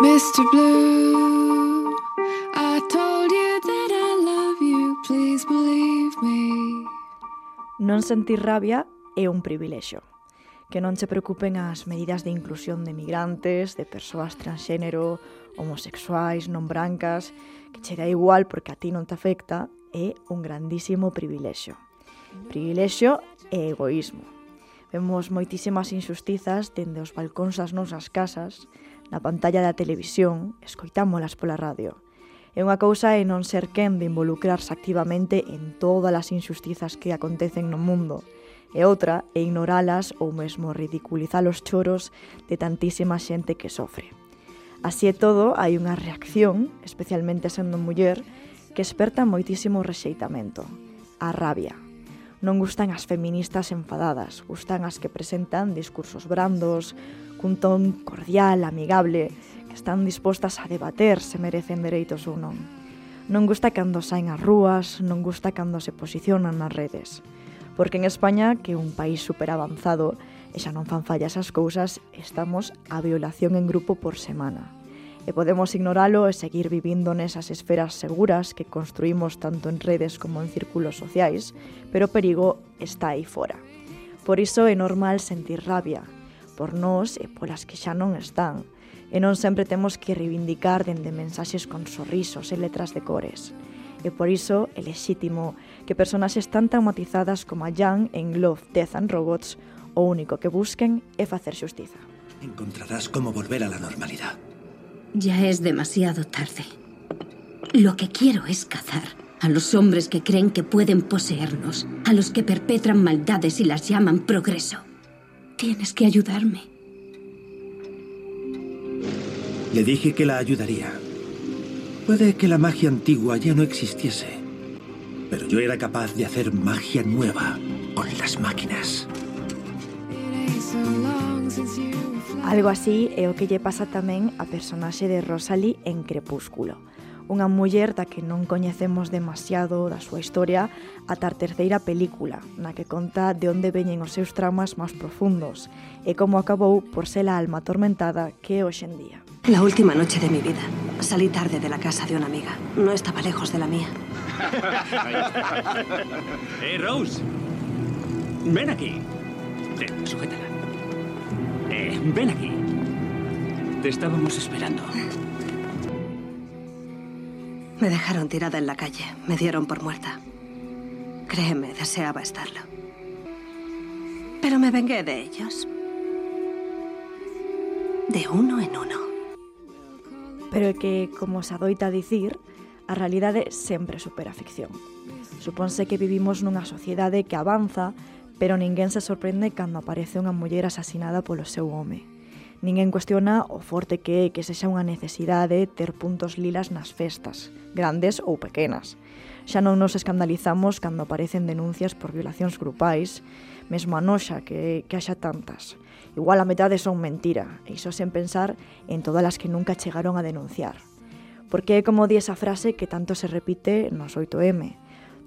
Mr. Blue, I told you that I love you, please believe me. Non sentir rabia é un privilexio. Que non se preocupen as medidas de inclusión de migrantes, de persoas transxénero, homosexuais, non brancas, que che dá igual porque a ti non te afecta, é un grandísimo privilexio. Privilexio e egoísmo. Vemos moitísimas injustizas dende os balcóns das nosas casas, na pantalla da televisión, escoitámolas pola radio. É unha cousa é non ser quen de involucrarse activamente en todas as injustizas que acontecen no mundo, e outra é ignoralas ou mesmo ridiculizar os choros de tantísima xente que sofre. Así é todo, hai unha reacción, especialmente sendo muller, que esperta moitísimo rexeitamento, a rabia. Non gustan as feministas enfadadas, gustan as que presentan discursos brandos, cun ton cordial, amigable, que están dispostas a debater se merecen dereitos ou non. Non gusta cando saen as rúas, non gusta cando se posicionan nas redes. Porque en España, que é un país superavanzado, e xa non fan falla esas cousas, estamos a violación en grupo por semana e podemos ignoralo e seguir vivindo nesas esferas seguras que construímos tanto en redes como en círculos sociais, pero o perigo está aí fora. Por iso é normal sentir rabia, por nós e polas que xa non están, e non sempre temos que reivindicar dende mensaxes con sorrisos e letras de cores. E por iso é lexítimo que personaxes tan traumatizadas como a Jan en Love, Death and Robots o único que busquen é facer xustiza. Encontrarás cómo volver a la normalidad. Ya es demasiado tarde. Lo que quiero es cazar a los hombres que creen que pueden poseernos, a los que perpetran maldades y las llaman progreso. Tienes que ayudarme. Le dije que la ayudaría. Puede que la magia antigua ya no existiese, pero yo era capaz de hacer magia nueva con las máquinas. Algo así é o que lle pasa tamén a personaxe de Rosalie en Crepúsculo. unha muller da que non coñecemos demasiado da súa historia ata a terceira película, na que conta de onde veñen os seus traumas máis profundos e como acabou por ser a alma atormentada que é hoxendía. La última noche de mi vida. Salí tarde de la casa de una amiga. No estaba lejos de la mía. ¡Eh, Rose! Ven aquí. Ten, sujétala. Eh, ven aquí. Te estábamos esperando. Me dejaron tirada en la calle, me dieron por muerta. Créeme, deseaba estarlo. Pero me vengué de ellos. De uno en uno. Pero que, como se adoita dicir, a realidade sempre supera a ficción. Suponse que vivimos nunha sociedade que avanza, pero ninguén se sorprende cando aparece unha muller asasinada polo seu home. Ninguén cuestiona o forte que é que sexa unha necesidade ter puntos lilas nas festas, grandes ou pequenas. Xa non nos escandalizamos cando aparecen denuncias por violacións grupais, mesmo a noxa que, que haxa tantas. Igual a metade son mentira, e iso sen pensar en todas as que nunca chegaron a denunciar. Porque é como di esa frase que tanto se repite nos 8M.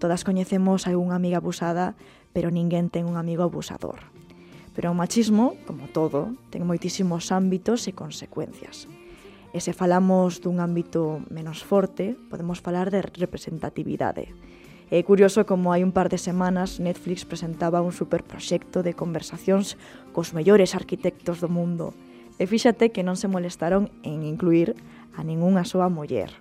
Todas coñecemos a unha amiga abusada, pero ninguén ten un amigo abusador. Pero o machismo, como todo, ten moitísimos ámbitos e consecuencias. E se falamos dun ámbito menos forte, podemos falar de representatividade. É curioso como hai un par de semanas Netflix presentaba un superproxecto de conversacións cos mellores arquitectos do mundo. E fíxate que non se molestaron en incluir a ningunha súa muller.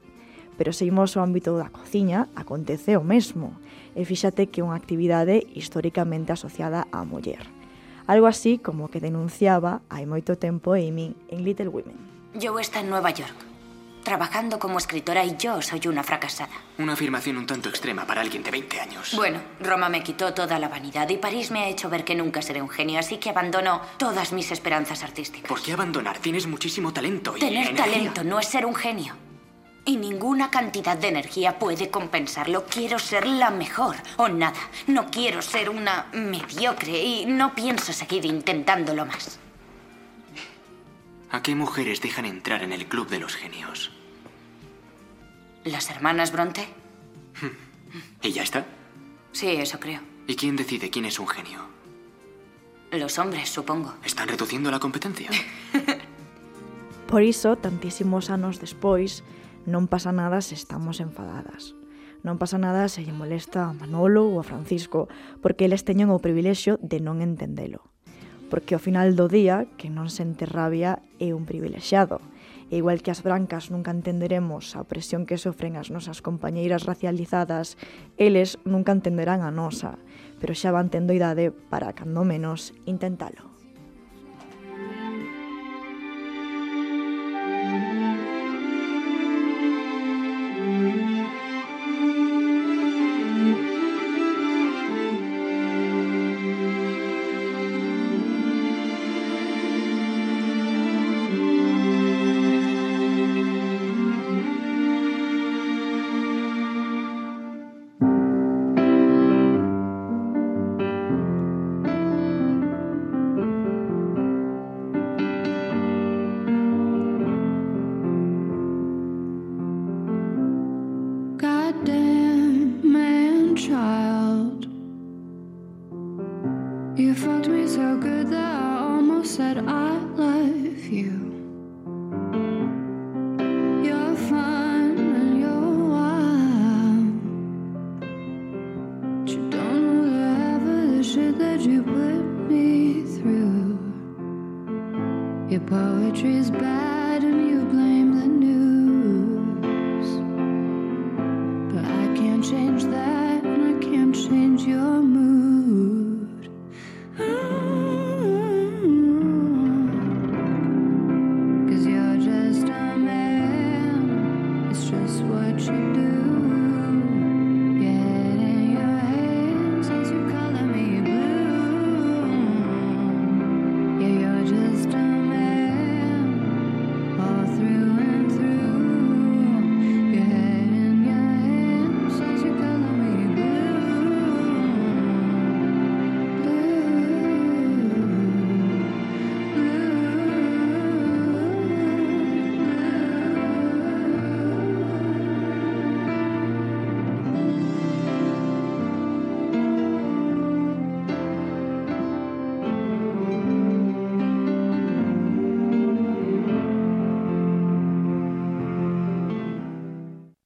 Pero se imos ao ámbito da cociña, acontece o mesmo. E fíxate que é unha actividade históricamente asociada á muller. Algo así como que denunciaba hai moito tempo Amy en Little Women. Joe está en Nueva York, trabajando como escritora y yo soy una fracasada. Una afirmación un tanto extrema para alguien de 20 años. Bueno, Roma me quitó toda la vanidad y París me ha hecho ver que nunca seré un genio, así que abandono todas mis esperanzas artísticas. ¿Por qué abandonar? Tienes muchísimo talento y Tener energía. talento no es ser un genio. Y ninguna cantidad de energía puede compensarlo. Quiero ser la mejor o nada. No quiero ser una mediocre y no pienso seguir intentándolo más. ¿A qué mujeres dejan entrar en el club de los genios? ¿Las hermanas Bronte? ¿Y ya está? Sí, eso creo. ¿Y quién decide quién es un genio? Los hombres, supongo. ¿Están reduciendo la competencia? Por iso, tantísimos anos despois, Non pasa nada se estamos enfadadas. Non pasa nada se lle molesta a Manolo ou a Francisco, porque eles teñen o privilexio de non entendelo. Porque ao final do día, que non sente rabia é un privilexiado. E igual que as brancas nunca entenderemos a presión que sofren as nosas compañeiras racializadas, eles nunca entenderán a nosa, pero xa van tendo idade para, cando menos, intentalo. You fucked me so good that I almost said I love you. You're fun and you're wild. But you don't know the half of the shit that you put me through. Your poetry's bad.